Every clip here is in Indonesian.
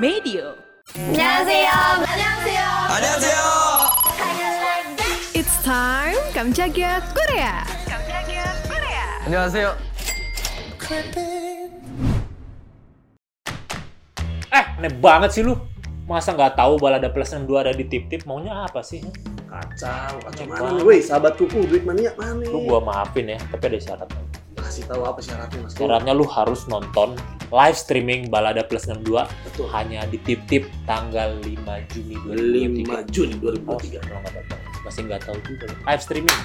Medio. 안녕하세요. 안녕하세요. 안녕하세요. It's time Kamjaga Korea. 안녕하세요. Eh, aneh banget sih lu. Masa nggak tahu balada plus 62 ada di tip-tip? Maunya apa sih? Kacau, kacau Aneh mana banget. nih? Woi, sahabatku, uh, duit mania mana nih? Lu gua maafin ya, tapi ada syaratnya. Kasih tahu apa syaratnya, Mas. Syaratnya lu harus nonton live streaming balada plus 62 Betul. hanya di tip-tip tanggal 5 Juni 5 2023. Juni Oh, 2023. kalau nggak datang. Masih nggak tahu juga. Live streaming.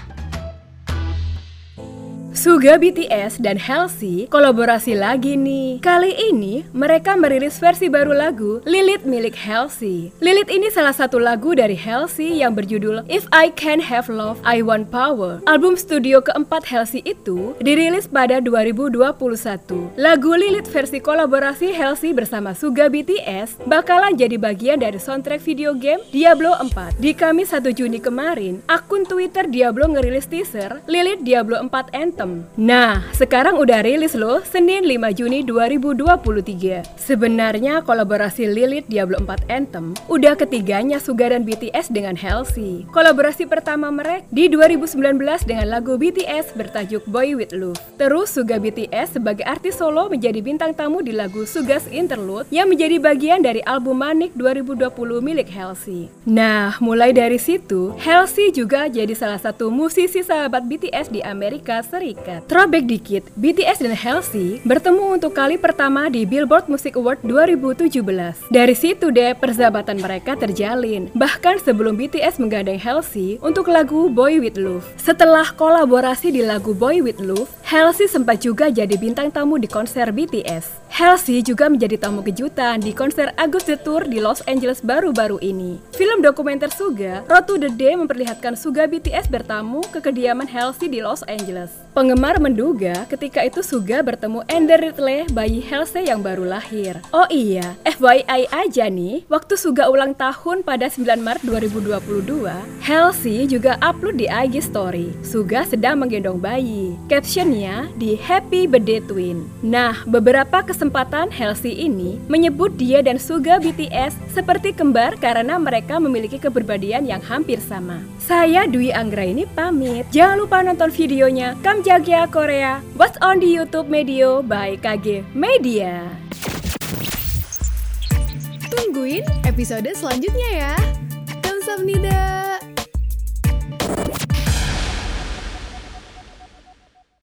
Suga BTS dan Halsey kolaborasi lagi nih. Kali ini mereka merilis versi baru lagu Lilith milik Halsey. Lilith ini salah satu lagu dari Halsey yang berjudul If I Can Have Love, I Want Power. Album studio keempat Halsey itu dirilis pada 2021. Lagu Lilith versi kolaborasi Halsey bersama Suga BTS bakalan jadi bagian dari soundtrack video game Diablo 4. Di Kamis 1 Juni kemarin, akun Twitter Diablo ngerilis teaser Lilith Diablo 4 Anthem. Nah, sekarang udah rilis loh, Senin 5 Juni 2023. Sebenarnya kolaborasi Lilith Diablo 4 Anthem udah ketiganya Suga dan BTS dengan Halsey. Kolaborasi pertama mereka di 2019 dengan lagu BTS bertajuk Boy With Love. Terus Suga BTS sebagai artis solo menjadi bintang tamu di lagu Sugas Interlude yang menjadi bagian dari album Manik 2020 milik Halsey. Nah, mulai dari situ, Halsey juga jadi salah satu musisi sahabat BTS di Amerika Serikat. Throwback dikit, BTS dan Halsey bertemu untuk kali pertama di Billboard Music Award 2017. Dari situ deh persahabatan mereka terjalin. Bahkan sebelum BTS menggandeng Halsey untuk lagu Boy With Love. Setelah kolaborasi di lagu Boy With Love, Halsey sempat juga jadi bintang tamu di konser BTS. Halsey juga menjadi tamu kejutan di konser August The Tour di Los Angeles baru-baru ini. Film dokumenter Suga, Road to the Day memperlihatkan Suga BTS bertamu ke kediaman Halsey di Los Angeles. Penggemar menduga ketika itu Suga bertemu Ender Ridley, bayi Halsey yang baru lahir. Oh iya, FYI aja nih, waktu Suga ulang tahun pada 9 Maret 2022, Halsey juga upload di IG story. Suga sedang menggendong bayi. Captionnya di Happy Birthday Twin. Nah, beberapa kesempatan Halsey ini menyebut dia dan Suga BTS seperti kembar karena mereka memiliki kepribadian yang hampir sama. Saya Dwi Anggra ini pamit. Jangan lupa nonton videonya Kamjagya Korea. What's on di YouTube Medio by KG Media. Tungguin episode selanjutnya ya. Kamsahamnida.